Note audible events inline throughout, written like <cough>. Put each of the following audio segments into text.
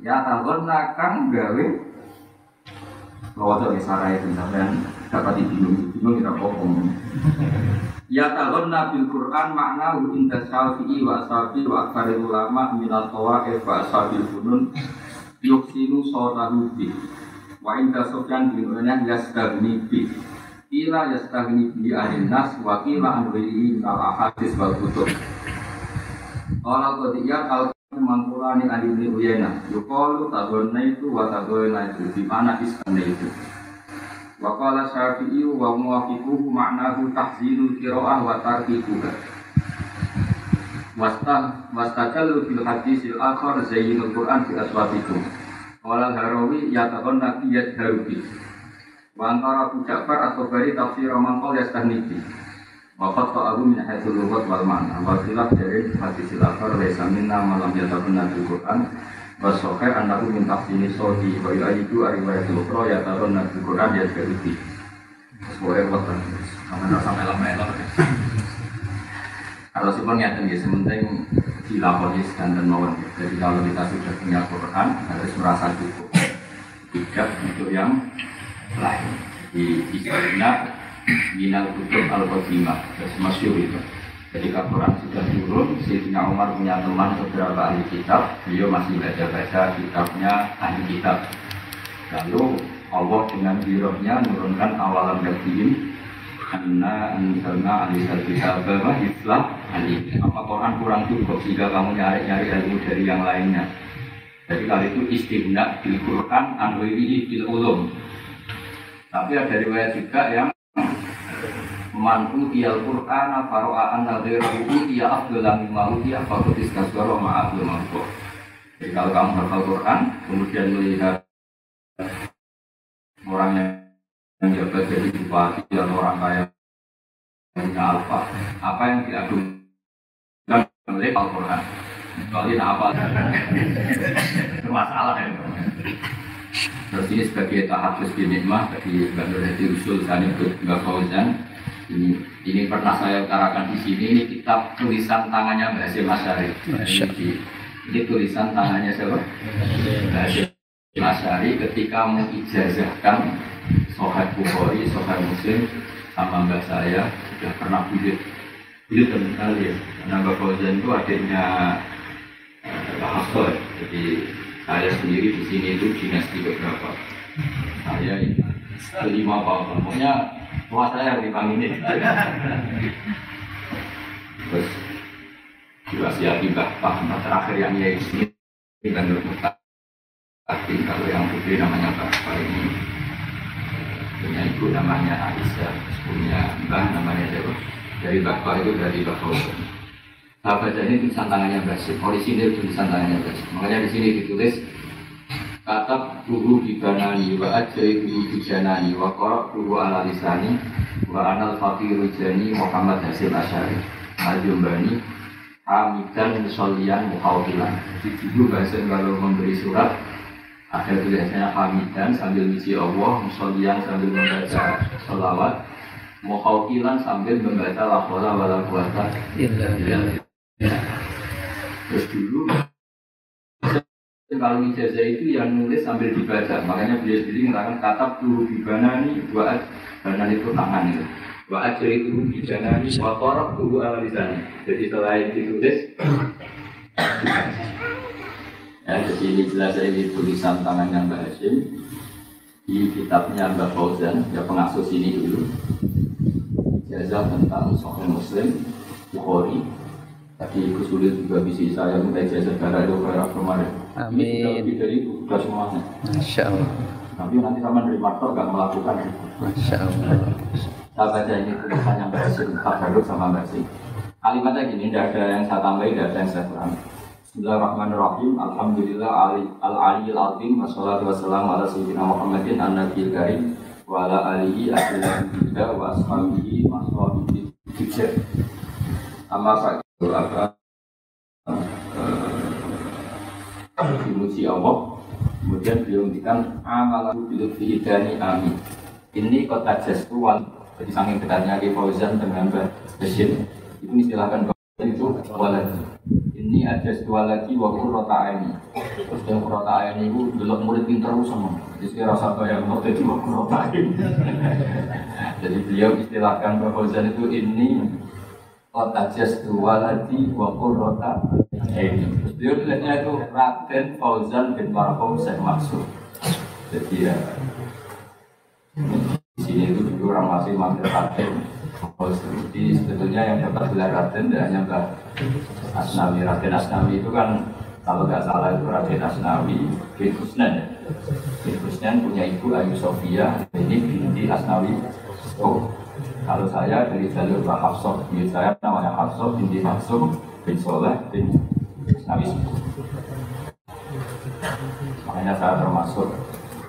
Ya tahun nakang gawe. Tuh sarai itu dan dapat dibingung, bingung kita bohong. Ya tahun nabil Quran makna inda syafi'i wa sabi wa akari ulama minat tawa wa sabil funun yuksinu sotahu bi wa inda sofyan bin unah yastagni bi. Ila yastagni bi ahli nas wa kila anwiri minal ahadis wal kutub. Kalau ketiga al mangkulani adi bin Uyena Yukalu tadonna itu wa tadonna itu. Di mana iskanda itu? Wakala syafi'i wa muwafiquhu maknahu tahzilu kiro'ah wa tarkikuha Wastah wastajalu bil hadisil akhar zayyinul Qur'an fi aswatikum Wala harawi yatakon nabi yadharubi Wa antara Ja'far atau bari tafsir mangkol yastahniki Wafat ta'ahu min haitsul lughat wal ma'na. Wa khilaf dari hadisil akhar laisa minna malam yatakon nabi Qur'an. Wasokai anakku minta sini sodi Bayu ayidu ariwayat lukro ya taruh nabi Quran ya Sebuah repot kan Sama sampai lama Kalau sih pengen ya sementing dilaponis dan mawon. Jadi kalau kita sudah punya Quran harus merasa cukup. Tidak untuk yang lain. Di istilahnya Minal kutub al-Qadimah Terus masyur itu Ketika Quran sudah turun, Sayyidina Umar punya teman beberapa ahli kitab, beliau masih baca-baca kitabnya ahli kitab. Lalu Allah dengan birohnya menurunkan awalan yakin karena misalnya ahli kitab bahwa Islam ahli apa Quran kurang cukup sehingga kamu nyari-nyari ilmu dari yang lainnya. Jadi kali itu istimewa di Quran anwiri bil. Tapi ada riwayat juga yang man utiyal qur'ana faro'a anna ghairahu utiya afdalan mimma utiya faqad istasghara ma'a abdul mampu jadi kalau kamu hafal Quran kemudian melihat orang yang yang jabat jadi bupati atau orang kaya punya apa apa yang diagungkan oleh Al-Quran kecuali apa masalah ya. Terus ini sebagai tahap nikmah bagi Mbak Nur Hadi Usul Sani Mbak Fauzan ini, ini pernah saya utarakan di sini ini kitab tulisan tangannya Mbak Hasim Asyari. Ini, ini tulisan tangannya siapa? Mbak Hasim Asyari ketika mengijazahkan Sohat Bukhari, Sohat Muslim sama Mbak saya sudah pernah bujuk bujuk teman kali ya karena Mbak Fauzan itu adiknya Pak Hasto jadi saya sendiri di sini itu dinasti beberapa. Saya kelima apa pokoknya Wah saya yang ini. Terus diwasiati Mbah Nah terakhir yang ya ini dan berputar. Tapi kalau yang putri namanya Mbah ini punya ibu namanya Aisyah, punya Mbah namanya Dewa. Dari Bapak itu dari Bapak baca ini tulisan tangannya Basim, orisinil tulisan tangannya Basim. Makanya di sini ditulis katab buhu dibanani wa ajaibu dijanani wa korok buhu ala lisani wa anal fakiru jani Muhammad Hasim Asyari. Al-Jumbani Hamidan Solian Muhawilan Jadi dulu bahasa kalau memberi surat ada tulisannya Hamidan sambil misi Allah Solian sambil membaca salawat Muhawilan sambil membaca la wala wala quwata Terus dulu kalau ijazah itu yang nulis sambil dibaca. Makanya beliau sendiri mengatakan kata tuh bibana nih buat banan itu tangan itu. Wa ajri itu bibana nih wa korok tuh ala sana jadi selain ditulis ya jadi ini jelas ini tulisan tangannya Mbak Hashim. Di kitabnya Mbak Fauzan ya pengasus ini dulu. Ijazah tentang Sahih Muslim Bukhari. Tadi kesulit juga bisa saya minta ijazah darah itu kemarin. Amin. Ini sudah lebih dari itu, sudah semuanya. Masya Allah. Tapi nanti sama dari maktor gak melakukan itu. Masya Allah. Saya baca ini tulisan yang berhasil tabaruk sama bersih. Kalimatnya gini, tidak ada yang saya tambahin, tidak ada yang saya kurangi. Bismillahirrahmanirrahim. Alhamdulillah ali al aliyil azim wassalatu wassalamu ala sayyidina Muhammadin an nabiyil karim wa ala alihi ashabihi wa ashabihi mashabihi hijab. Amma apa uh, dimuji Allah. Kemudian beliau ngendikan amalahu bil hidani amin ini kota jaskuan jadi saking dekatnya di Fauzan dengan Bashir itu istilahkan itu walad ini ada dua lagi waktu rota ini terus yang rota ini itu belum murid pintar sama. Jadi rasa bayang mau jadi waktu rota ini <laughs> jadi beliau istilahkan bahwa itu ini Kota dua lagi waktu rota beliau itu Raden Fauzan bin Marhum Syekh Maksud. Jadi ya di sini itu dulu orang masih manggil Raden jadi sebetulnya yang dapat gelar Raden tidak hanya Mbak Asnawi Raden Asnawi itu kan kalau nggak salah itu Raden Asnawi bin Husnan. Bin Husnan punya ibu Ayu Sofia ini binti Asnawi oh kalau saya dari jalur Mbak Hafsah. Saya namanya Hafsah binti Maksum bin Soleh bin Asnawi makanya saya termasuk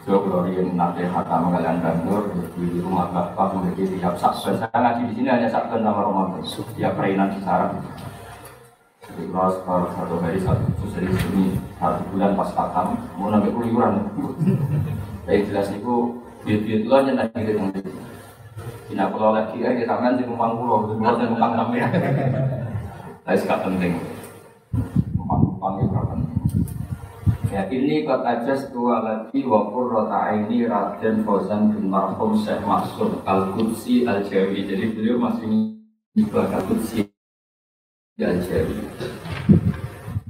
Jo Glorin nanti kata mengalian kantor di rumah bapak memiliki tiap saksen. Saya ngaji di sini hanya saksen nama Ramadan. Tiap perainan kisaran. Jadi kalau satu hari satu seri ini satu bulan pas katam mau nambah keluyuran. Jadi jelas itu duit-duit lo aja nanti kita. Tidak kalau lagi ya kita kan di numpang pulau, dan numpang kami. Tapi sekarang penting. Numpang-numpang itu. Ya ini kot aja dua lagi wapur rota ini Raden Fauzan bin Marhum Syekh Maksud Al Qudsi Al Jawi. Jadi beliau masih juga Al Qudsi Al Jawi.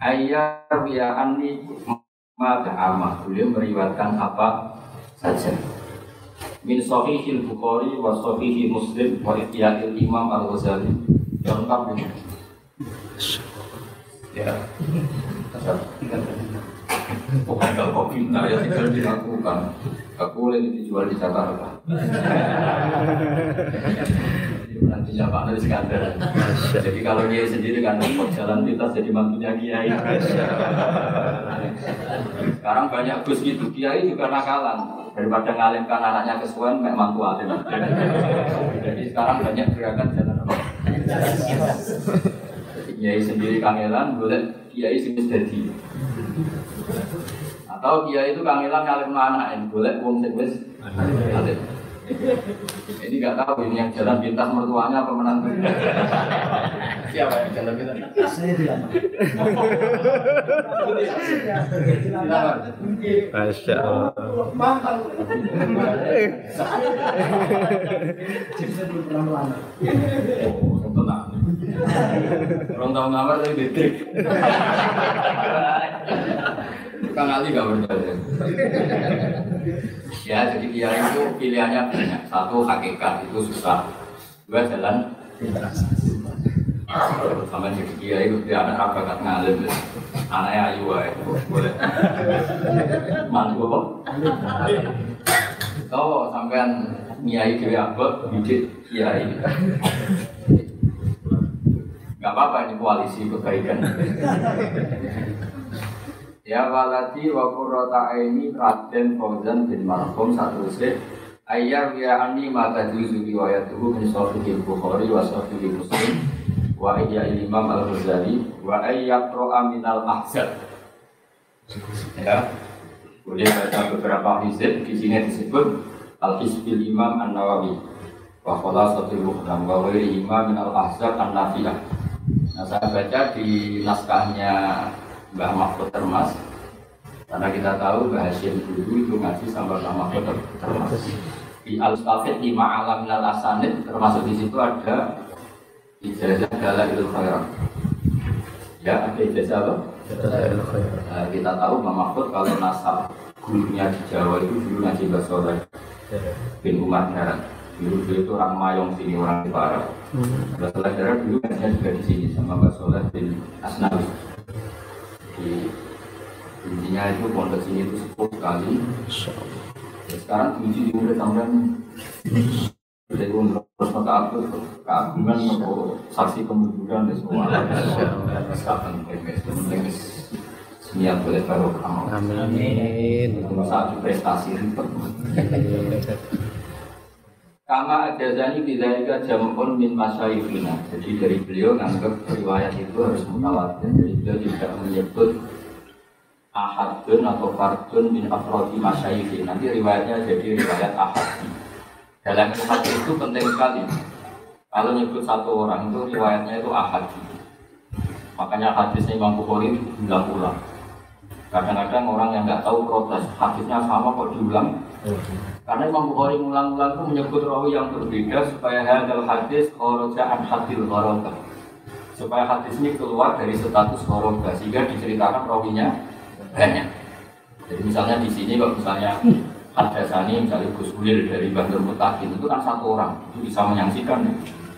Ayah ya ani maka amah beliau meriwayatkan apa saja. Min sahihil Bukhari wa Muslim wa ihtiyadil Imam Al Ghazali. Yang lengkap ini. Ya. Pokoknya kalau kau pintar ya tinggal dilakukan. Gak boleh dijual di Jakarta. Nanti siapa ada skandal. Jadi kalau dia sendiri kan repot jalan pintas jadi mantunya kiai. Sekarang banyak gus gitu, kiai juga nakalan. Daripada ngalimkan anaknya kesuwen, mek mantu alim. Jadi sekarang banyak gerakan jalan <laughs> kiai sendiri kangelan, boleh kiai sing jadi atau dia itu kangelan ngalim anak yang boleh wong sing wis ini nggak tahu ini yang jalan pintas mertuanya apa menantu siapa yang jalan pintas? Saya tidak Masya Allah. Mantan Orang tahu ngamar tapi detik. Kang Ali gak berdaya. ya, jadi dia itu pilihannya banyak. Satu hakikat itu susah. Dua jalan sama jadi dia itu dia anak bakat ngalim anaknya ayu itu boleh mantu apa tahu sampean niai dia apa bidik kiai nggak apa-apa ini koalisi kebaikan. Ya waladi wa qurrata aini Raden Fauzan bin Marhum satu se Ayar ya ani mata juzu riwayatuhu min sahih Bukhari wa sahih Muslim. Wa iya Imam Al-Ghazali wa ayyaqra min al-ahzab ya boleh baca beberapa hizib di sini disebut Al-Hizbil Imam An-Nawawi. Wa khulasatul muqdam wa ghairi Imam min al-ahzab an-nafiyah Nah saya baca di naskahnya Mbah Mahfud Termas karena kita tahu Mbah Hashim dulu itu ngaji sama Mbah Mahfud Termas. Di al stafid lima alam minal asanid termasuk di situ ada ijazah dalam itu khairat. Ya ada ijazah apa? Nah, kita tahu Mbah Mahfud kalau nasab gurunya di Jawa itu dulu ngaji Basoleh bin Umar Darat dulu dia itu orang Mayong sini orang Jepara hmm. Basoleh Darat dulu ngajinya juga di sini sama Basoleh bin Asnawi. Di intinya itu pondok sini itu sepuh sekali. Ya, sekarang diuji di sampai dari umur terus maka aku keagungan mau saksi kemudian dan semua. Sekarang penting niat boleh baru. Kamu amin. Satu prestasi ribet <laughs> Kama ajazani bidzalika jam'un min masyayikhina. Jadi dari beliau nganggap riwayat itu harus mutawatir. Jadi beliau tidak menyebut ahadun atau fardun min afrodi masyayikhi. Nanti riwayatnya jadi riwayat ahad. Dalam ahad itu penting sekali. Kalau nyebut satu orang itu riwayatnya itu ahad. Makanya hadisnya Imam Bukhari diulang-ulang. Kadang-kadang orang yang nggak tahu protes, hadisnya sama kok diulang. Karena Imam Bukhari ulang-ulang itu menyebut rawi yang berbeda supaya hadal hadis khoroja an hadil khoroja. Supaya hadis ini keluar dari status khoroja sehingga diceritakan rawinya banyak. Jadi misalnya di sini kalau misalnya Hadasani misalnya Gus Ulil dari Bandur Mutakin itu kan satu orang itu bisa menyaksikan.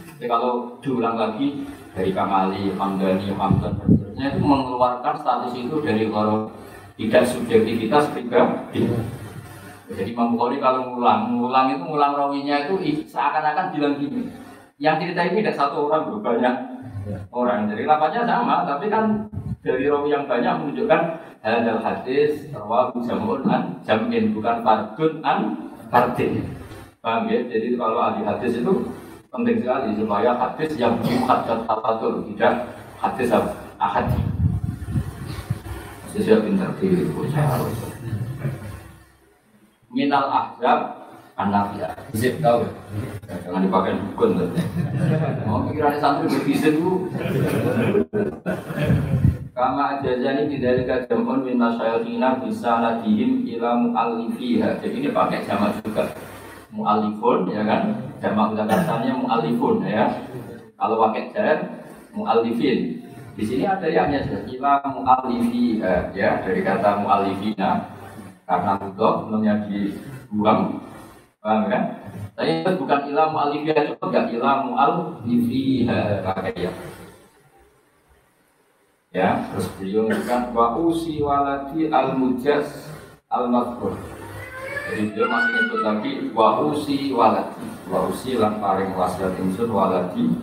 Tapi kalau diulang lagi dari Kamali, Hamdani, Hamdan itu mengeluarkan status itu dari kalau tidak subjektivitas pribadi. Jadi Imam Bukhari kalau ngulang, ngulang itu ngulang rawinya itu seakan-akan bilang gini. Yang cerita ini tidak satu orang, banyak orang. Jadi lapanya sama, tapi kan dari rawi yang banyak menunjukkan hadal hadis rawahu jamun an jamin bukan fardun an fardin. Paham ya? Jadi kalau ahli hadis itu penting sekali supaya hadis yang muhaddad tafatul tidak hadis ahad. Sesuai pintar diri harus minal ahzab anak ya bisa tahu jangan dipakai dukun mau pikirannya santri berbisik bu Kama ajazani bidzalika jam'un min masyayikhina bisa nadihim ila mu'allifiha. Jadi ini pakai jamak juga. Mu'allifun ya kan? Jamak katanya mu'allifun ya. Kalau pakai jar mu'allifin. Di sini ada yang ya ila ya dari kata mu'allifina. Karena butuh belumnya dibuang. Paham kan? Tapi bukan ila mu'allifiha itu enggak ila mu'allifiha pakai ya ya terus beliau mengatakan wa usi waladi al mujas al madkur jadi beliau masih nyebut lagi wa usi waladi wa usi lan paring wasiat insun waladi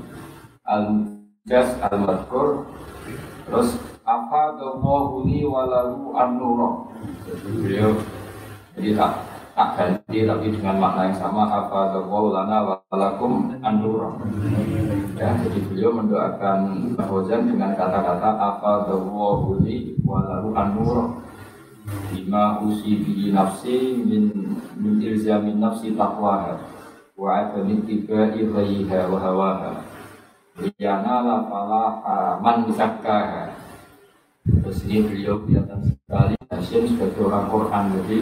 al mujas al madkur terus apa li walahu an jadi beliau jadi tak tak ganti tapi dengan makna yang sama apa dawahu lana walakum an Ya, jadi beliau mendoakan Fauzan dengan kata-kata apa dawwahuli walahu anur bima usi bi nafsi min min ilzamin nafsi taqwa wa adami tiba ilaiha wa hawaha. Liyana la falaha man zakkaha terus beliau kelihatan sekali Hashim sebagai orang Quran jadi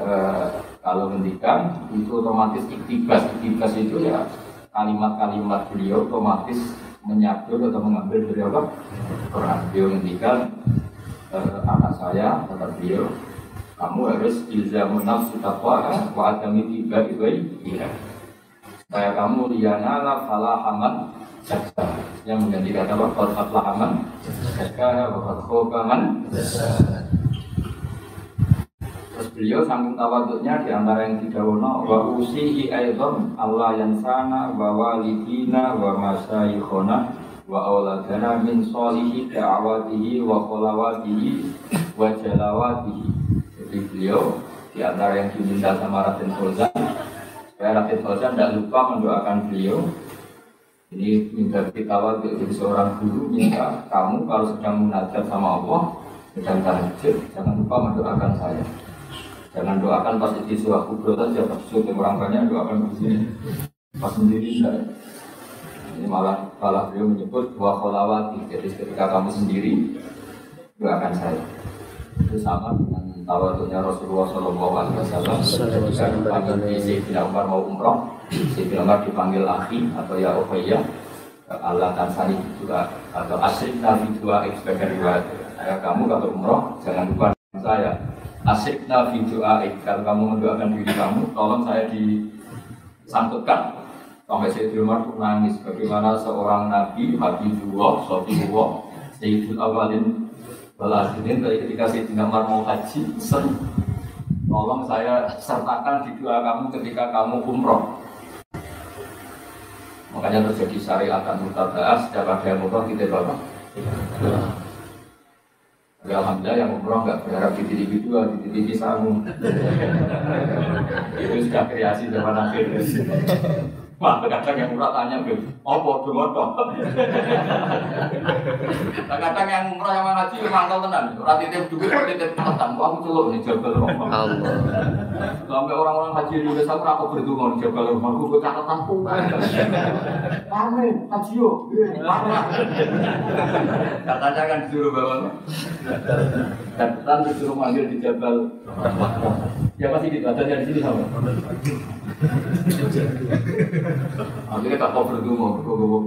eh, kalau ngendikan itu otomatis iktibas iktibas itu ya kalimat-kalimat beliau otomatis menyabur atau mengambil dari apa? Quran. Beliau ngendikan eh, anak saya kata beliau kamu harus ilzamun nafsu taqwa wa adami tiba iya. Supaya kamu liana la falahaman jaksa yang mengganti kata? Qad aflahaman jaksa wa qad khobaman Terus beliau sanggung tawaduknya di antara yang didawono wa usihi aidon Allah yang sana wa walidina wa masyayikhona wa auladana min solihi da'awatihi wa kholawatihi wa jalawatihi. Jadi beliau di antara yang diminta sama Raden Fauzan supaya Raden Fauzan tidak lupa mendoakan beliau ini minta kita waktu jadi seorang guru minta kamu kalau sedang munajat sama Allah sedang tahajud jangan lupa mendoakan saya Jangan doakan pas di suah kubro saja, pas syuting orang banyak doakan di sini. Pas sendiri enggak. Ini malah malah beliau menyebut wa kholawati. Jadi ketika kamu sendiri doakan saya. Itu sama dengan tawaduknya Rasulullah Shallallahu Alaihi Wasallam. Ketika dipanggil di Sayyidina Umar mau umroh, Sayyidina Umar dipanggil akhi atau ya Ubayyah. Allah Tansani juga atau asik nabi dua sebagai riwayat. Ya, kamu kalau umroh jangan lupa saya asik nabi doa kalau kamu mendoakan diri kamu tolong saya disangkutkan sampai saya di rumah nangis bagaimana seorang nabi Habibullah Sofiullah Sayyidul Awalin Waladinin dari ketika saya tidak mau haji sen tolong saya sertakan di doa kamu ketika kamu umroh makanya terjadi syariat dan mutabaah setiap ada yang umroh kita bawa Ya Alhamdulillah yang umroh nggak berharap di TV dua, di TV satu. Itu sudah kreasi zaman akhir. Wah, kadang yang murah tanya, apa dengar toh? Kadang yang murah yang ngaji mangkal tenan, ora titip duit, ora titip tetan. Aku celuk nih Jabal. Allah. Sampai orang-orang haji Indonesia aku aku berdua di Jabal Rahman, aku gue catatan pun. Parme, haji yo. Katanya kan disuruh bawa catatan disuruh manggil di Jabal Ya pasti gitu, ada di sini sama. Akhirnya tak kau berdua, berdua.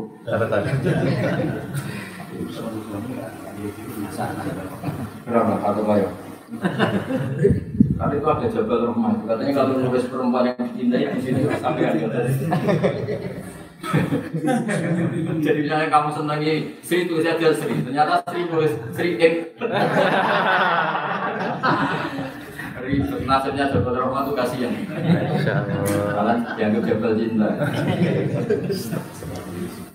Berapa satu kayu? Kali itu ada Jabal Rahman. Katanya kalau nulis perempuan yang dicintai di sini sampai ada. <laughs> Jadi misalnya kamu senangi Sri itu saja Sri, ternyata Sri nulis Sri X. <laughs> Ribet, nasibnya Jabal Rahman itu kasihan. Kalian dianggap Jabal Cinta.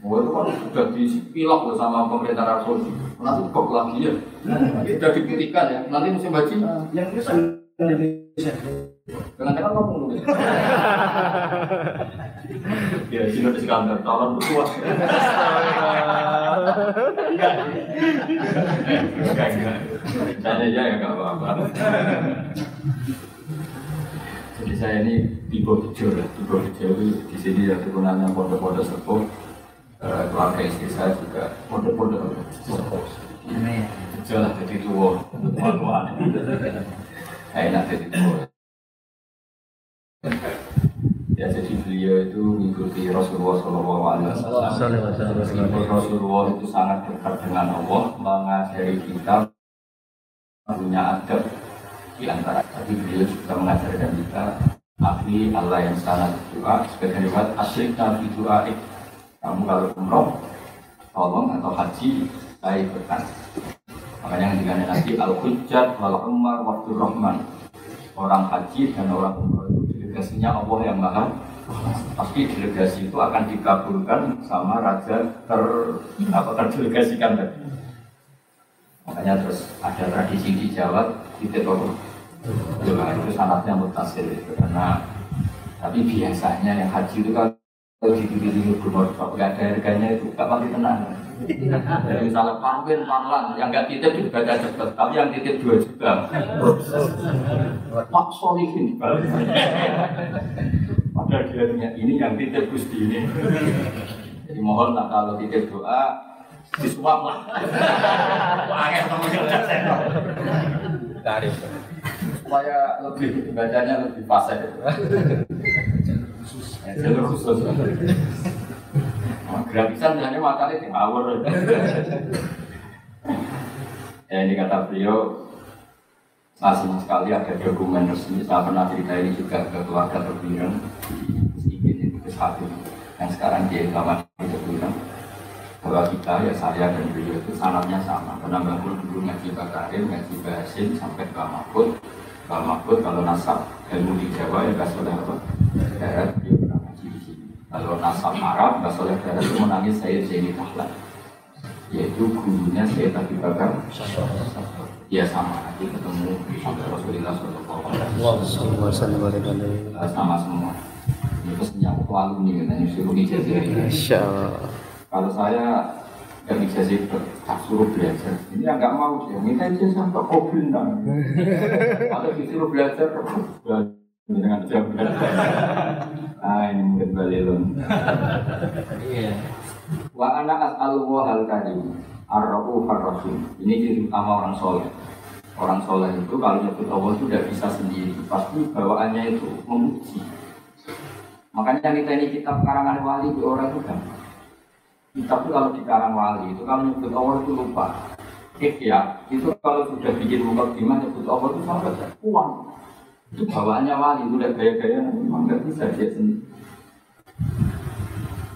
Oh itu kan sudah dipilok loh sama pemerintah Arab Saudi. Nanti kok lagi ya. Sudah dipilihkan ya. Nanti musim haji Yang itu Indonesia. Jangan-jangan kamu nulis. Ya, sini ada Iskandar, calon bertuah. Enggak. Enggak, enggak. Saya aja ya enggak apa-apa. Jadi saya ini di Bojo, di Bojo itu di sini ya turunannya pondok-pondok sepuh. Eh, keluarga istri saya juga pondok-pondok sepuh. Jelas jadi tua, tua-tua. Enak jadi tua. Ya jadi beliau itu mengikuti Rasulullah Shallallahu Alaihi Wasallam. Rasulullah itu sangat dekat dengan Allah, mengajari kita punya adab di antara. Tapi beliau juga mengajarkan kita ahli Allah yang sangat doa sebagai riwayat asyik nabi doa kamu kalau umroh tolong atau haji saya ikutkan makanya dikatakan nanti al hujjat wal umar waktu rahman. Orang haji dan orang umroh itu delegasinya Allah yang maha pasti delegasi itu akan dikabulkan sama raja ter apa terdelegasikan tadi. Makanya terus ada tradisi di Jawa titik apa Jawa itu sanatnya mutasil itu karena tapi biasanya yang haji itu kan kalau dipilih gubernur nggak ada harganya itu nggak pasti tenang jadi misalnya parwin parlan yang nggak titip juga baca cepet tapi yang titip dua juta Pak Solihin Padahal dia punya ini yang titip Gusti ini. Jadi mohon lah kalau titip doa disuap lah. Angin teman Tarif. supaya lebih bacanya lebih fasih. <laughs> Ya, jalur khusus. Gratisan hanya makanya di ngawur. Ya ini kata beliau Nah, sama sekali ada dokumen resmi, saya pernah cerita ini juga ke keluarga Terbireng Sedikit itu ke satu Yang sekarang dia lama di Terbireng Bahwa kita, ya saya dan beliau itu sanatnya sama. Karena bangun dulu ngaji Bakarim, ngaji Bahasin, sampai ke Mahfud. Ke Mahfud kalau nasab ilmu di Jawa ya gak soleh apa Darat, beliau pernah ngaji di sini Kalau nasab Arab, gak soleh darat itu menangis saya Zaini Tahlan Yaitu gurunya saya Abi Bakar Ya sama, nanti ketemu sampai Rasulullah Wasallam sama semua. Itu senyap alumni katanya suruh ijazah. Insya Allah. Kalau saya dan ijazah tak suruh belajar, ini agak mau sih. Minta ijazah kok kau bintang. Kalau disuruh belajar, belajar dengan jam. Ah ini mungkin balilun. Wa anak as'alullah al karim ar-rauf ar-rahim. Ini ciri utama orang soleh. Orang soleh itu kalau nyebut Allah itu tidak bisa sendiri. Pasti bawaannya itu memuji. Makanya kita ini kitab karangan wali di orang itu kan. Kitab itu kalau di karang wali itu kalau nyebut Allah itu lupa. Ikhya itu kalau sudah bikin muka gimana nyebut Allah itu sampai uang. Itu bawaannya wali itu udah gaya-gaya memang nggak bisa dia sendiri.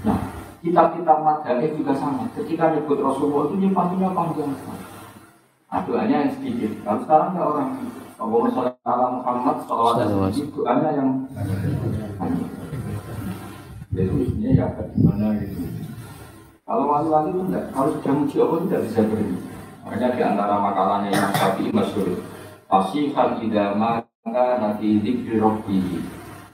Nah, kitab-kitab madhani juga sama. Ketika nyebut Rasulullah itu nyimpannya panjang sekali. Nah, yang sedikit. Kalau sekarang ya orang Allahumma sholli ala Muhammad sallallahu alaihi wasallam doanya yang. Jadi ya gimana gitu. Kalau wali-wali itu enggak, kalau sudah muji Allah tidak bisa berhenti. Makanya di antara makalahnya yang Syafi'i masyhur, Fasihal idza maka nabi dzikri rabbih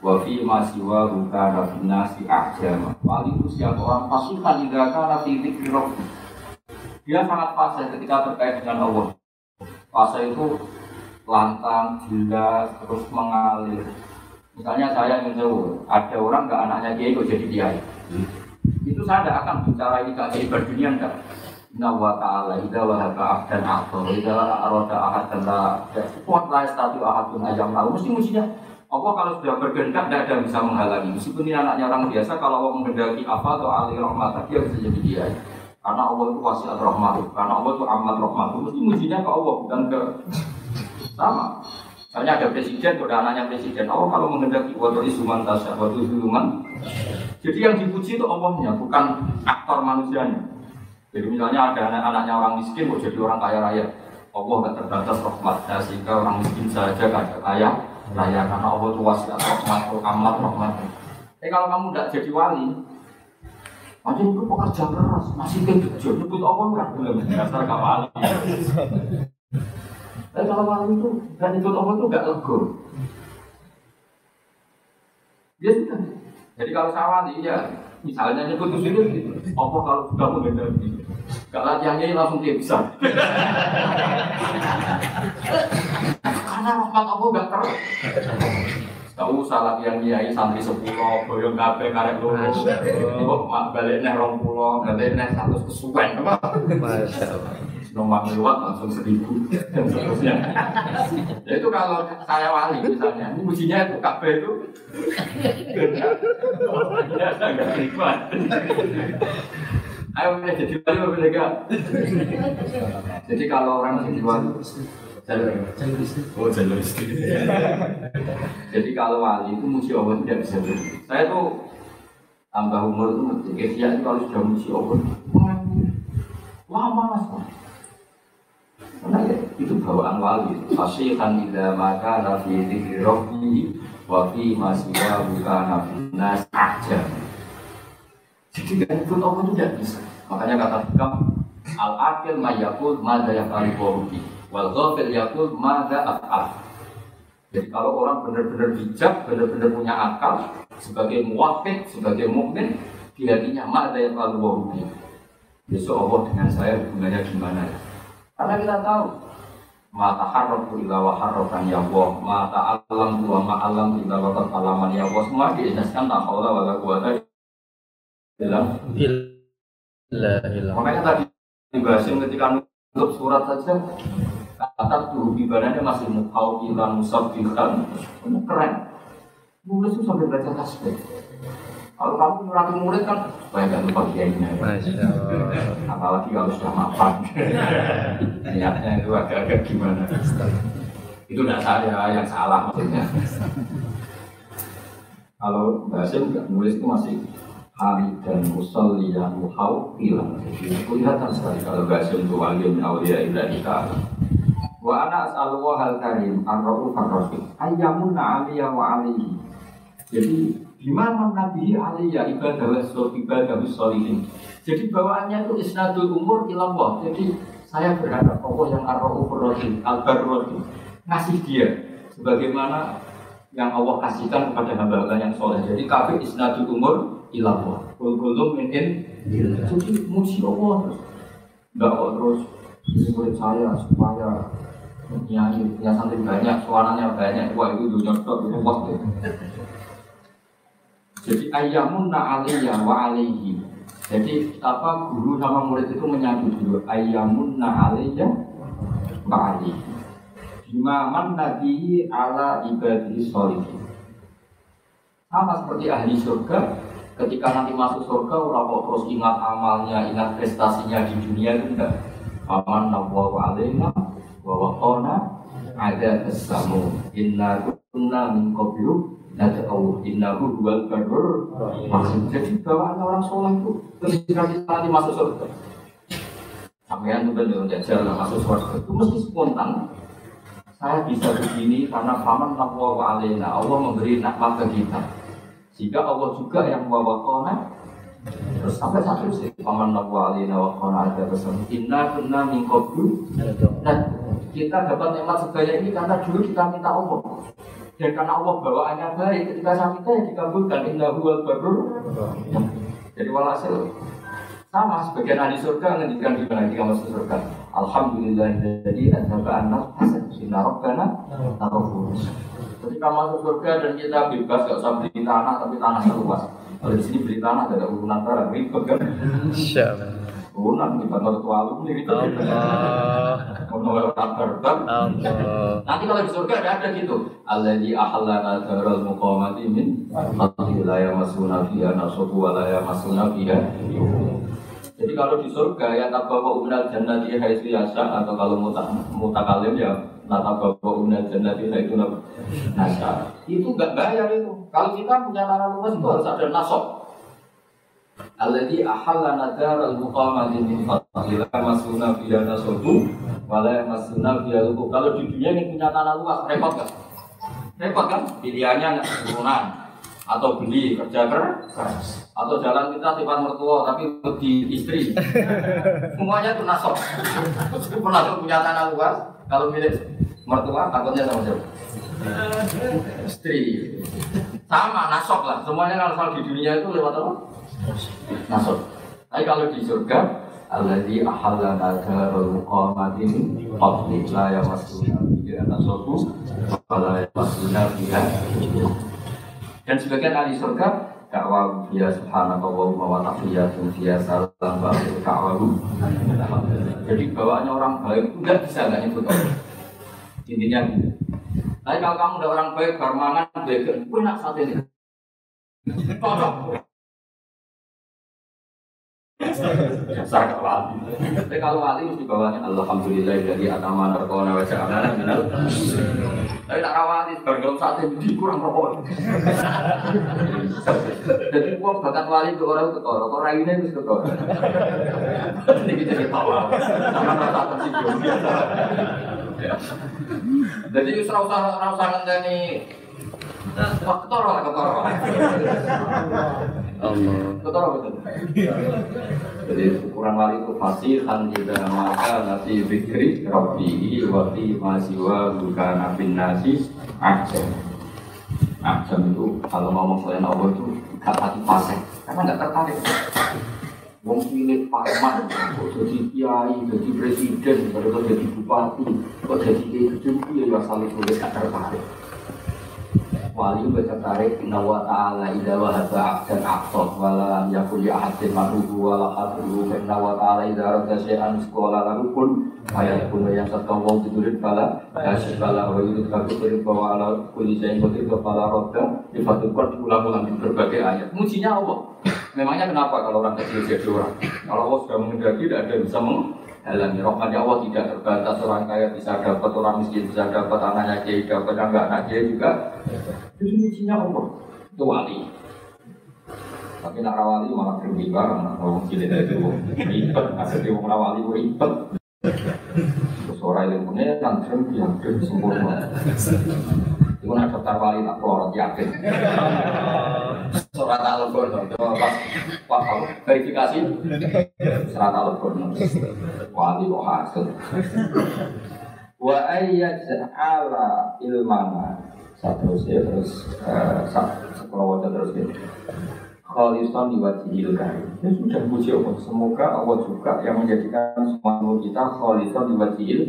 wa fi ma siwa buka nafina si ajama. Wali itu siapa? Orang pasukan tidak karena fi dzikri rabbi. Dia sangat fasih ketika terkait dengan Allah. Fase itu lantang, jelas, terus mengalir. Misalnya saya ingin tahu ada orang nggak anaknya kiai kok jadi kiai. Itu saya tidak akan bicara ini kiai berdunia enggak Inna wa ta'ala idza wahaba abdan atau idza arada ahad dan kuat la statu ahadun ayam lalu mesti mestinya Allah kalau sudah berkehendak tidak ada yang bisa menghalangi meskipun ini anaknya orang biasa kalau Allah menghendaki apa atau alih rahmat dia bisa jadi dia karena Allah itu wasiat rahmat karena Allah itu amat rahmat mesti mujinya ke Allah bukan ke sama Misalnya ada presiden, ada anaknya presiden. Allah kalau menghendaki waktu isuman tasya, waktu isuman. Jadi yang dipuji itu Allahnya, bukan aktor manusianya. Jadi misalnya ada anak-anaknya orang miskin mau jadi orang kaya raya. Allah nggak terbatas rahmatnya sehingga orang miskin saja ada kaya raya karena Allah itu wasiat rahmat, amat rahmat. Tapi kalau kamu tidak jadi wali, Aja itu pekerja keras, masih kerja, nyebut Allah nggak belum dasar gak wali. Tapi kalau wali itu nggak nyebut Allah itu nggak lego. Ya sudah. Jadi kalau saya wali ya misalnya nyebut usulnya gitu. Allah kalau sudah menghendaki, gak latihannya ini langsung dia bisa. Karena rahmat Allah gak terus. Tahu salah yang kiai santri sepuluh, boyong kafe karek loro. Balik neh rong pulau, balik neh satu kesuwen, apa? Masya Allah. Nomor lewat langsung seribu dan <laughs> seterusnya. Ya itu kalau saya wali misalnya, ini mujinya itu kafe itu. Ya, nggak nikmat. Ayo boleh jadi wali apa boleh enggak? Jadi kalau orang jadi wali, jalur Oh jalur istri. Jadi kalau wali itu muji Allah tidak bisa berhenti. Saya tuh tambah umur itu. Kesia itu kalau sudah muji Allah, lama mas. Karena ya, itu bawaan wali. Fasihan ila maka nafi dikri rohbi wa fi buka nafi nas aja. Jadi kan itu Allah itu tidak bisa. Makanya kata Hikam, al akil mayakul mada yang kali korupi wal ghafil yakul mada af'al. Jadi kalau orang benar-benar bijak, benar-benar punya akal, sebagai muwafik, sebagai mukmin, di hatinya mada yang korupi. Besok Allah dengan saya hubungannya gimana ya? Karena kita tahu mata harap ila wa harakan ya Allah mata alam wa ma alam ila wa alaman ya Allah. Semua dijelaskan tak haula wa la quwata illa ilah. makanya tadi dibahas ketika nutup surat saja kata tuh ibadahnya masih mukaukilan musabbihan ini keren. Nulis itu sampai baca tasbih kalau kamu nyurati murid kan supaya gak lupa kiainya ya. Apalagi kalau sudah mapan. <laughs> Niatnya itu agak-agak gimana? Itu tidak saya yang salah maksudnya. Kalau bahasa nggak nulis itu masih hari dan musalli yang muhau hilang kelihatan sekali kalau bahasa untuk wali min awliya kita wa ana as'alu hal karim ar-rauf ar-rahim ayyamun aliyah wa alihi jadi gimana nabi aliyah ibadah wa ibadah solihin jadi bawaannya itu isnadul umur ilallah. Jadi saya berharap Allah yang ar-raufur rahim, rahim, ngasih dia sebagaimana yang Allah kasihkan kepada hamba-hamba yang soleh. Jadi kafir isnadul umur ilallah. Kulkulum mungkin jadi muji Allah terus. Enggak kok terus murid saya supaya nyanyi punya santri banyak, suaranya banyak, wah itu dunia tok itu waktu. Jadi ayamun aliyah wa alaihi. Jadi apa guru sama murid itu menyatu dulu ayamun na'aliyah ba'ali Imaman nabi ala ibadi solihin Sama seperti ahli surga Ketika nanti masuk surga Orang kok terus ingat amalnya Ingat prestasinya di dunia itu enggak. Aman nabwa wa alaina Wa Ada kesamu. Inna kunna min qablu Nad'u innahu huwal barur Maksud jadi bawaan orang soleh itu ketika kita nanti masuk surga. Sampean tuh dengan jajal masuk surga. Itu mesti spontan. Saya bisa begini karena paman takwa wa alaina. Allah memberi nikmat ke kita. Sehingga Allah juga yang wawakona Terus sampai satu sih Paman takwa alaina wa kona ada pesan Inna kunna min qablu. Nah kita dapat nikmat sebanyak ini karena dulu kita minta Allah Dan karena Allah bawaannya baik, ketika saya minta ya dikabulkan. Inna huwal barur. Jadi walhasil sama sebagian ahli surga ngendikan di mana ketika masuk surga. Alhamdulillah jadi adzaba anak hasan inna rabbana tarafur. Ketika masuk surga dan kita bebas gak usah beli tanah tapi tanahnya luas. Kalau di sini beli tanah ada urunan barang ribet kan. Allah. Urunan di kantor tua lu gitu. Allah. Mau orang terbang. Allah. Nanti kalau di surga ada ada gitu. Alladzi ahallana daral muqamati min fadli la yamassuna fiha nasab wa la yamassuna fiha Jadi kalau di surga ya tabawa umnal jannati haitsu yasha atau kalau muta mutakalim ya natabawa umnal jannati haitsu nasa. Itu enggak bayar itu. Kalau kita punya tanah luas itu harus ada nasab. Alladzi ahallana daral muqamati min fadli la yamassuna fiha nasab Walau masuna. Kalau di dunia ini punya tanah luas, repot kan? Repot kan? Pilihannya turunan atau beli kerja keras. Atau jalan kita sifat mertua tapi lebih istri. Semuanya itu nasab. Pernah punya tanah luas kalau milik mertua takutnya sama siapa? Istri. Sama nasab lah. Semuanya kalau di dunia itu lewat apa nasab tapi kalau di surga Alladzi ahallana darul muqamati min fadli la yamassuna fiha nasabu wa la yamassuna fiha dan sebagian ahli surga dakwah dia subhanallah wa ta'fiyatun dia salam wa ta'wahu jadi bawaannya orang baik enggak bisa enggak nyebut. Allah intinya gitu. Tapi kalau kamu udah orang baik barmangan baik enak saat ini. Dasar wali. Tapi kalau wali mesti bawahnya Alhamdulillah dari atama narkona wa ja'alana minal. Tapi tak rawati bareng saat ini kurang rokok. Jadi uang bakat wali ke orang ketoro, kok rai ini mesti ketoro. Ini kita ketawa. Sama rasa tersinggung. Jadi usah usah usah ngenteni Wah, ketoro lah, ketoro. Allah. Jadi ukuran wali itu fasihan tidak maka nasi fikri rabbihi wa fi masiwa bukan nafin nasi aksen. Aksen itu kalau ngomong selain Allah itu gak hati pasek karena nggak tertarik. Wong pilih parman, kok jadi kiai, jadi presiden, baru jadi bupati, kok jadi kiai kecil, ya asal itu gak tertarik wali bertertarik inna wa ta'ala idza wahaba abdan aqsad wala lam yakul li ahadin maruhu wala qadruhu inna wa ta'ala idza arada syai'an sekolah lalu pun ayat pun yang satu wong ditulis bala kasih bala wa yurid kaku tulis bahwa ala kulli syai'in wa bala roda difatulkan diulang-ulang di berbagai ayat. Mujinya Allah. Memangnya kenapa kalau orang kecil jadi orang? Kalau Allah sudah menghendaki tidak ada yang bisa menghalangi rahmatnya Allah tidak terbatas orang kaya bisa dapat orang miskin bisa dapat anaknya kiai dapat enggak anak kiai juga. Jadi mujinya Allah. Itu wali. Tapi nak rawali malah berubah bareng nak orang cilik itu ribet ada orang rawali ribet. Terus orang yang punya nanti yang sempurna. Itu nak daftar wali tak pelorot yakin surat al-Qur'an coba pas pas verifikasi? Surat al-Qur'an wali kok wa ayyat ala ilmana satu ya terus sekolah wajah terus gitu Khalisan diwajihil karim. Ya sudah puji Allah. Semoga Allah juga yang menjadikan semua kita Khalisan diwajihil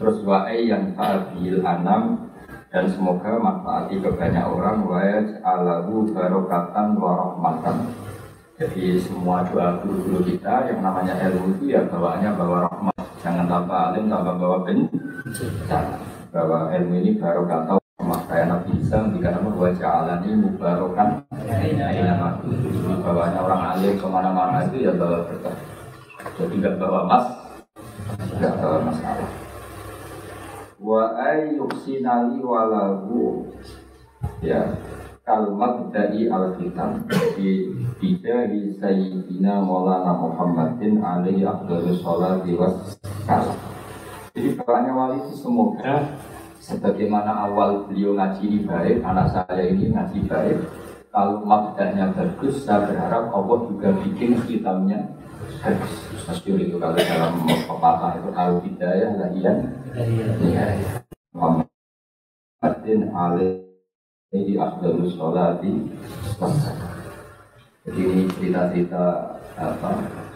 Terus wa'ai yang ta'adil anam dan semoga manfaati ke banyak orang wa alahu barokatan wa rahmatan. Jadi semua doa guru-guru kita yang namanya ilmu itu ya bawaannya bawa rahmat. Jangan tambah alim tambah bawa bencana bahwa ilmu ini barokatan kayak Nabi Isa jika nama wa ja'alani mubarokan. Nama bawahnya orang alim ke mana-mana itu ya bawa berkah. Jadi nggak bawa mas nggak bawa masalah wa ayyuksinali walahu ya kalimat dari al-kitab di bijahi sayyidina maulana muhammadin alaihi afdalus sholati wassalam jadi bapaknya wali itu semoga sebagaimana awal beliau ngaji baik anak saya ini ngaji baik kalau mabdahnya bagus saya berharap Allah juga bikin bagus Masyur itu kalau dalam pepatah itu al hidayah lahian Muhammadin alaihi Jadi afdalus sholati. Jadi ini cerita-cerita apa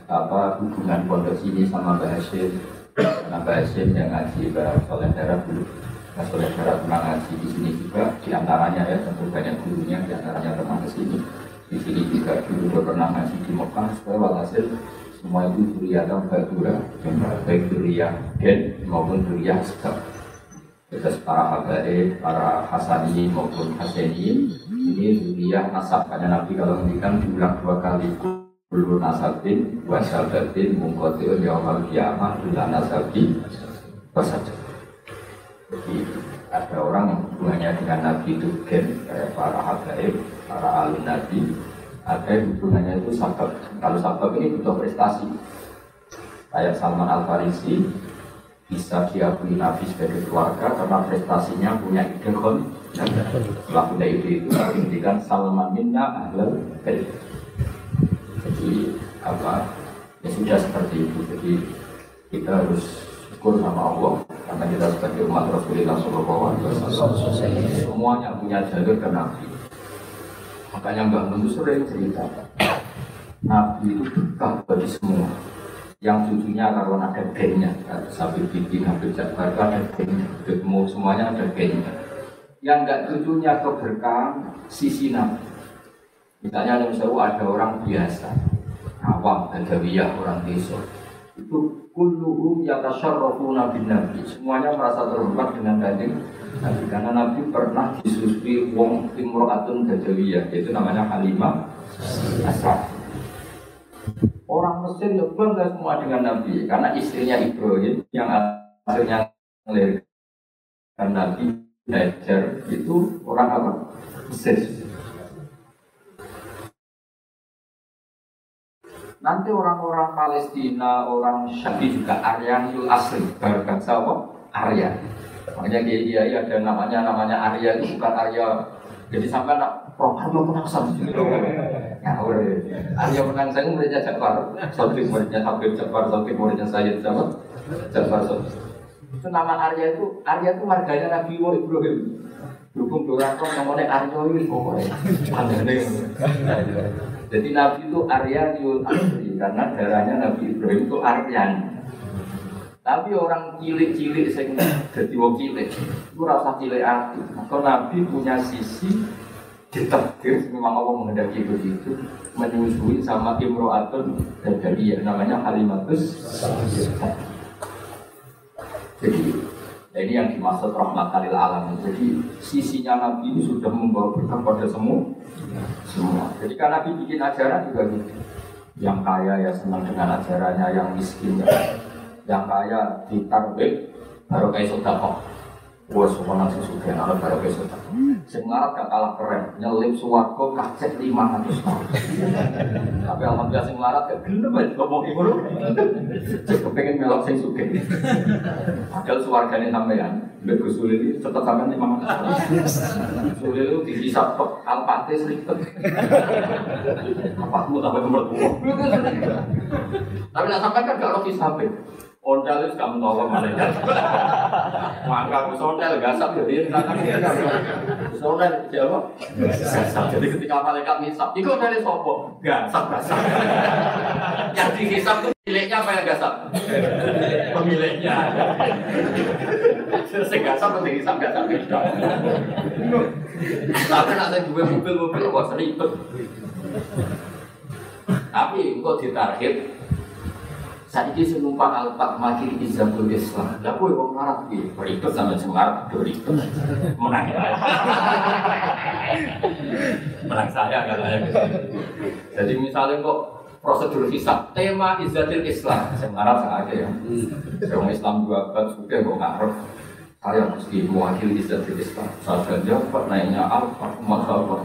apa hubungan pondok sini sama Mbak Hashim. Karena Mbak Hashim yang ngaji Mbak Soleh Darah dulu. Mbak Soleh Darah pernah ngaji di sini juga Di antaranya ya tentu banyak gurunya Di antaranya pernah ke sini. Di sini juga dulu pernah ngaji di Mekah Supaya walhasil semua itu duriatan badura Baik duriah gen maupun duriah sebab Terus para habaib, para hasani maupun haseni ini duriah nasab. Karena Nabi kalau ngendikan diulang dua kali Bulu nasabin, wasabatin, mungkotiun, yawmal kiamah, bila nasabin, wasaja Jadi ada orang yang hubungannya dengan Nabi itu gen, kayak para habaib, para alim Nabi Ada yang hubungannya itu sabab. Kalau sabab ini butuh prestasi. Kayak Salman Al-Farisi bisa diakui Nabi sebagai keluarga karena prestasinya punya ide kon. Setelah punya ide itu menghentikan Salman minna ahlal bait. Jadi apa? Ya sudah seperti itu. Jadi kita harus syukur sama Allah karena kita sebagai umat Rasulullah Shallallahu Alaihi Wasallam. Semuanya punya jalur ke Nabi makanya Mbak Mun sering cerita Nabi itu berkah bagi semua. Yang cucunya kalau ada gennya sambil bikin hampir jabbar itu ada gennya semuanya ada gennya yang enggak cucunya keberkahan sisi nabi. Misalnya yang seru ada orang biasa. Awam gadawiyah orang desa. Itu kulluhum yatasharrafuna bin nabi. Semuanya merasa terhormat dengan kanjeng Nabi karena Nabi pernah disusui wong imro'atun gadawiyah yaitu namanya Halimah Asraf Orang Mesir ya bangga semua dengan Nabi karena istrinya Ibrahim yang akhirnya melahirkan Nabi Hajar itu orang apa? Mesir. Nanti orang-orang Palestina, orang Syafi juga Aryanul Asli, berbangsa apa? Arya. Makanya dia, dia ada namanya namanya Arya itu bukan Arya. Jadi sampai nak Romario menang satu Ngawur Arya menang saya muridnya Jafar. Sotik muridnya Habib Jafar Sotik muridnya Sayyid Jafar Jafar Sotik Itu nama Arya itu Arya itu marganya Nabi Wa Ibrahim. Dukung Dorato namanya Arya itu pokoknya. Jadi Nabi itu Arya Yul Asri Karena darahnya Nabi Ibrahim itu Aryan tapi orang cilik-cilik sing jadi wong cilik. Itu rasa cilik hati. Maka Nabi punya sisi ditakdir memang Allah menghendaki begitu menyusui sama imro'atun dan dia namanya Halimatus jadi ini yang dimaksud rahmat lil alam. Jadi sisinya Nabi ini sudah membawa berkah pada semua semua. Jadi karena Nabi bikin ajaran juga gitu. Yang kaya ya senang dengan ajarannya yang miskin ya yang kaya ditarbik baru kayak sodako Wah, semua nasi suka, anak baru kayak sodako Semangat gak kalah keren, nyelip suwargo kacet 500 tahun Tapi alhamdulillah sing larat gak gelem aja ngomong ibu lu Cek kepengen melok sing Padahal suarganya sampean Mbak Gus ini tetap sampean 500 tahun Sulil itu dihisap tok, alpate seripet Apakmu sampai nomor tua Tapi nak sampai kan gak logis sampai Ondel itu kamu tahu malaikat. Maka sondel gasap jadi sondel jawab gasap. Jadi ketika malaikat ngisap, itu dari sopo gasap gasap. Yang dihisap itu miliknya apa yang gasap? Pemiliknya. Sing gasap atau dihisap gasap beda. Tapi nanti dua mobil-mobil kok seribet. Tapi kok ditarget saat ini senumpang alpat makin izatul Islam. Lah kowe wong Arab ribet sama sing Arab do ribet. Menang. <laughs> Menang saya katanya. Jadi misalnya kok prosedur hisab tema izatul Islam sing Arab aja ya. Yang Islam dua abad sudah kok ngarep saya mesti mewakili izatul Islam. Saya saja Pak naiknya alfa masa apa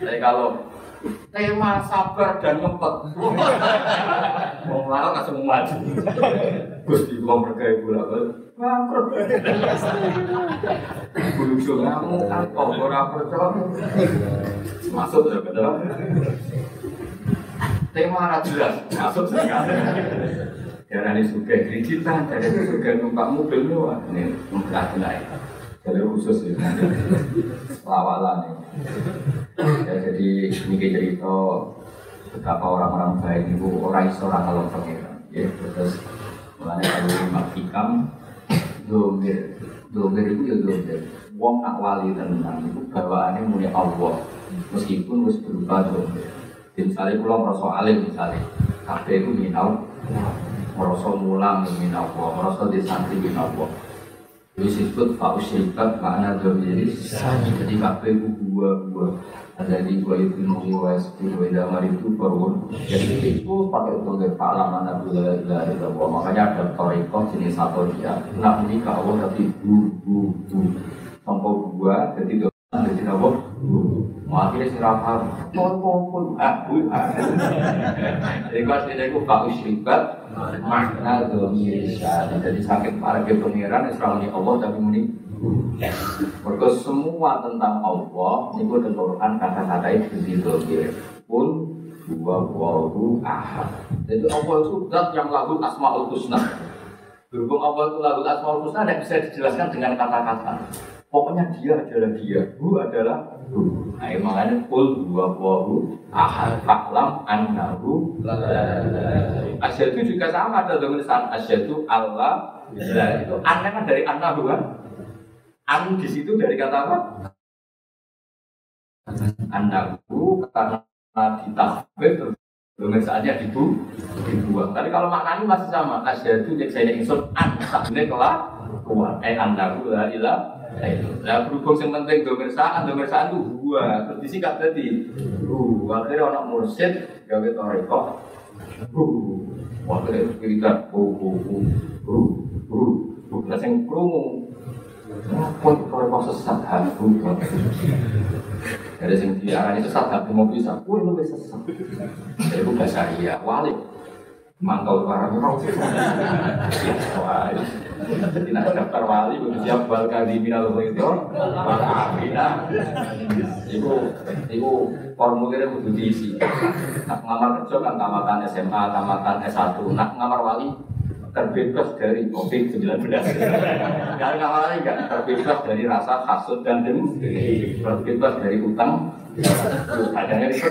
Tapi kalau tema sabar dan ngempet. Mau larang langsung maju. Gusti mau berkaya gula bangkrut. Masuk ya betul. Tema masuk sekali. Darah ini suka mobil. Ini. Jalur khusus ya. Lawalan ya. ya. Jadi ini cerita betapa orang-orang baik itu orang seorang kalau pengiran. Ya, terus mulanya kalau lima hikam domir domir itu ya domir. Wong nak wali tenang itu bawaannya punya Allah meskipun harus berupa domir. Misalnya pulau merasa alim misalnya, kafe itu minau, merasa mulang minau, merasa disantri minau. Disebut Pak Usyrikat makna domiri jadi kafe itu dua dua ada di dua itu nuri was dua damar itu perun jadi itu pakai untuk Pak Lama Nabi dari Allah makanya ada toriko jenis satu dia nak menikah Allah tapi bu bu bu. Sampai dua jadi dua jadi apa akhirnya rapar pol pol pol ah bu ah. Jadi pas dia itu Pak Usyrikat makna domiri jadi sakit parah ke pengiran Israel Allah tapi muni. Mereka semua tentang Allah itu di Quran kata-kata itu di domir pun dua wahu ahad. Jadi Allah itu zat yang lagu asmaul husna. Berhubung Allah itu lagu asmaul husna tidak bisa dijelaskan dengan kata-kata. Pokoknya dia adalah dia, hu adalah hu. Nah, makanya kul dua wahu ahad faklam annahu Asyadu juga sama ada tulisan asyadu Allah itu aneh kan dari annahu kan An di situ dari kata apa? Anakku karena ditafsir pemeriksaaannya dibu dibuang. Tapi kalau maknanya masih sama. Asyhadu yang saya ingsun an kelak kuat. Eh anakku la ilah Nah, berhubung yang penting domersaan, domersaan itu gua. Terus disingkat tadi, uh, akhirnya orang mursyid gawe toreko, uh, akhirnya kita, uh, uh, uh, uh, uh, nah, yang krungu, pun kalau kau sesat hantu Ada yang diarani sesat hantu mau bisa. Kue lu bisa sesat. Jadi itu bahasa iya Wali Mantau barang orang Jadi nak daftar wali Siap bal kadi minal itu Bal amina Itu Itu formulirnya kudu diisi. Nak ngamar kerja kan tamatan SMA Tamatan S1 Nak ngamar wali terbebas dari COVID-19. Karena awalnya enggak terbebas dari rasa hasut dan dengki, terbebas dari utang, adanya itu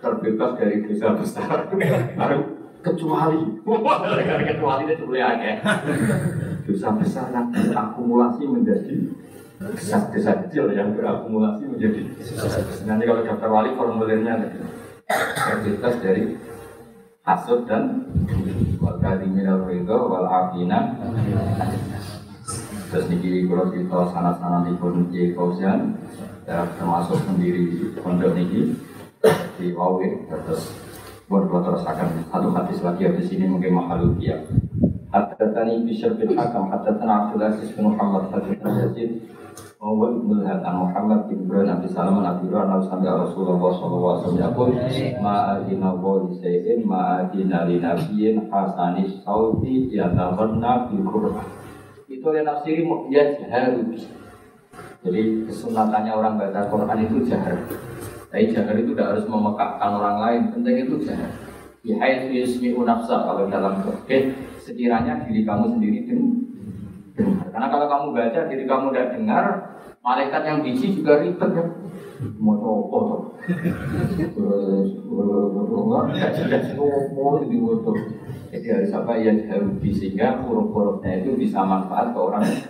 terbebas dari dosa besar, baru kecuali, kecuali itu boleh aja. <laughs> Dosa besar yang berakumulasi menjadi dosa kecil yang berakumulasi menjadi nanti kalau daftar wali formulirnya terbebas dari hasut dan wal kalimin al ridho wal afina. Terus niki kalau kita sana-sana di J Kausian termasuk sendiri pondok niki di Wawi terus buat kalau terus akan satu hadis lagi di sini mungkin mahalukiyah Hadatani Bishr bin Hakam Hadatana Abdul Aziz bin Muhammad Hadatana Yazid Wa ibn an Muhammad bin Ibrahim Nabi Salam Nabi Ibrahim Nabi Sambil Rasulullah Sallallahu Alaihi Wasallam. Ma'adina wa li sayyidin Ma'adina li nabiyin Hasani sauti Yatawarna bil Qur'an. Itu yang nafsiri Ya jaharu Jadi kesunatannya orang baca Quran itu jahar Tapi jahar itu tidak harus memekakkan orang lain Penting itu jahar Yahai yusmi'u nafsa Kalau dalam fikih sekiranya diri kamu sendiri dengar. Karena kalau kamu baca diri kamu tidak dengar, malaikat yang biji juga ribet ya. Mau coba tuh. Jadi harus apa ya harus sehingga huruf-hurufnya itu bisa manfaat ke orang lain.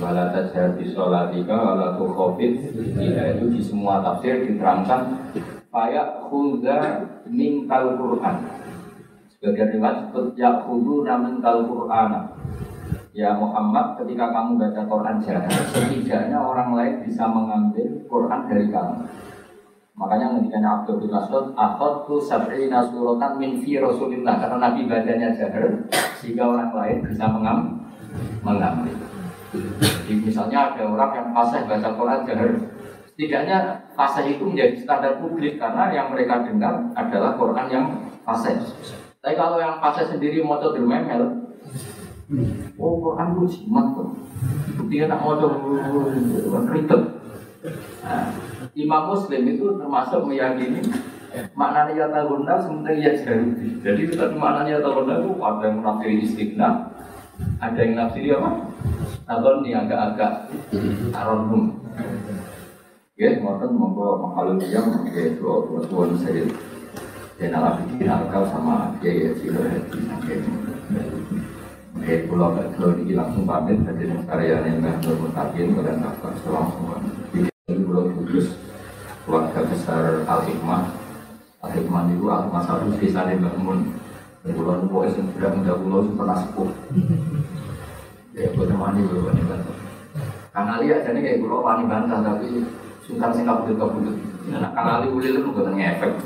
Wala tajhar bi sholatika wala tukhafit. Ya itu di semua tafsir diterangkan Faya khudha min kal Qur'an Sebagian riwayat ya khudu namun kal Qur'an Ya Muhammad ketika kamu baca Quran jahat Setidaknya orang lain bisa mengambil Quran dari kamu Makanya ketika Abdul bin Mas'ud Akhod tu sabri nasurotan min fi Rasulillah. Karena Nabi bacanya jahar Sehingga orang lain bisa mengambil mengambil. Jadi misalnya ada orang yang fasih baca Quran jahar Setidaknya fasih itu menjadi standar publik Karena yang mereka dengar adalah Quran yang fasih. Tapi kalau yang fasih sendiri mau dermemel Oh Quran itu jimat tuh. Buktinya nak mau ribet Imam Muslim itu termasuk meyakini maknanya ya tahunna sementara ya jaruti. Jadi tadi maknanya ya tahunna itu ada yang menafsiri istiqna, ada yang nafsiri apa? atau ini agak-agak aronhum. Ya, ngoten monggo menghalu dia mengke dua dua tuan saya. Dan ala bikin alkal sama dia ya sih. Oke, pulau Betul ini langsung pamit dari karya yang nggak bermutakin dan daftar selang semua. Jadi pulau Kudus, keluarga besar Al Hikmah. Al Hikmah itu Al Hikmah satu desa di Bangun. Pulau Nubo yang sudah muda pulau pernah sepuh. Ya, buat temani gue wani bantah. Kang Ali aja nih kayak pulau wani bantah tapi sultan sing kabudut kabudut. Nah, Kang Ali ulil itu bukan ngefek. <laughs>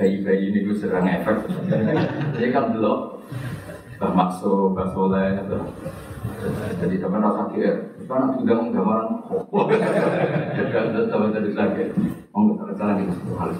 Bayi-bayi ini gue serang efek. Jadi kan dulu Bah Makso, Bah Soleh, atau jadi teman rasa kira, itu anak juga menggambaran, <laughs> jadi teman tadi lagi, oh nggak salah hal